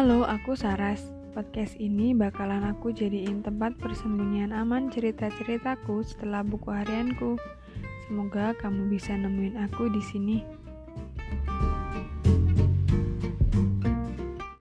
Halo, aku Saras. Podcast ini bakalan aku jadiin tempat persembunyian aman cerita-ceritaku setelah buku harianku. Semoga kamu bisa nemuin aku di sini.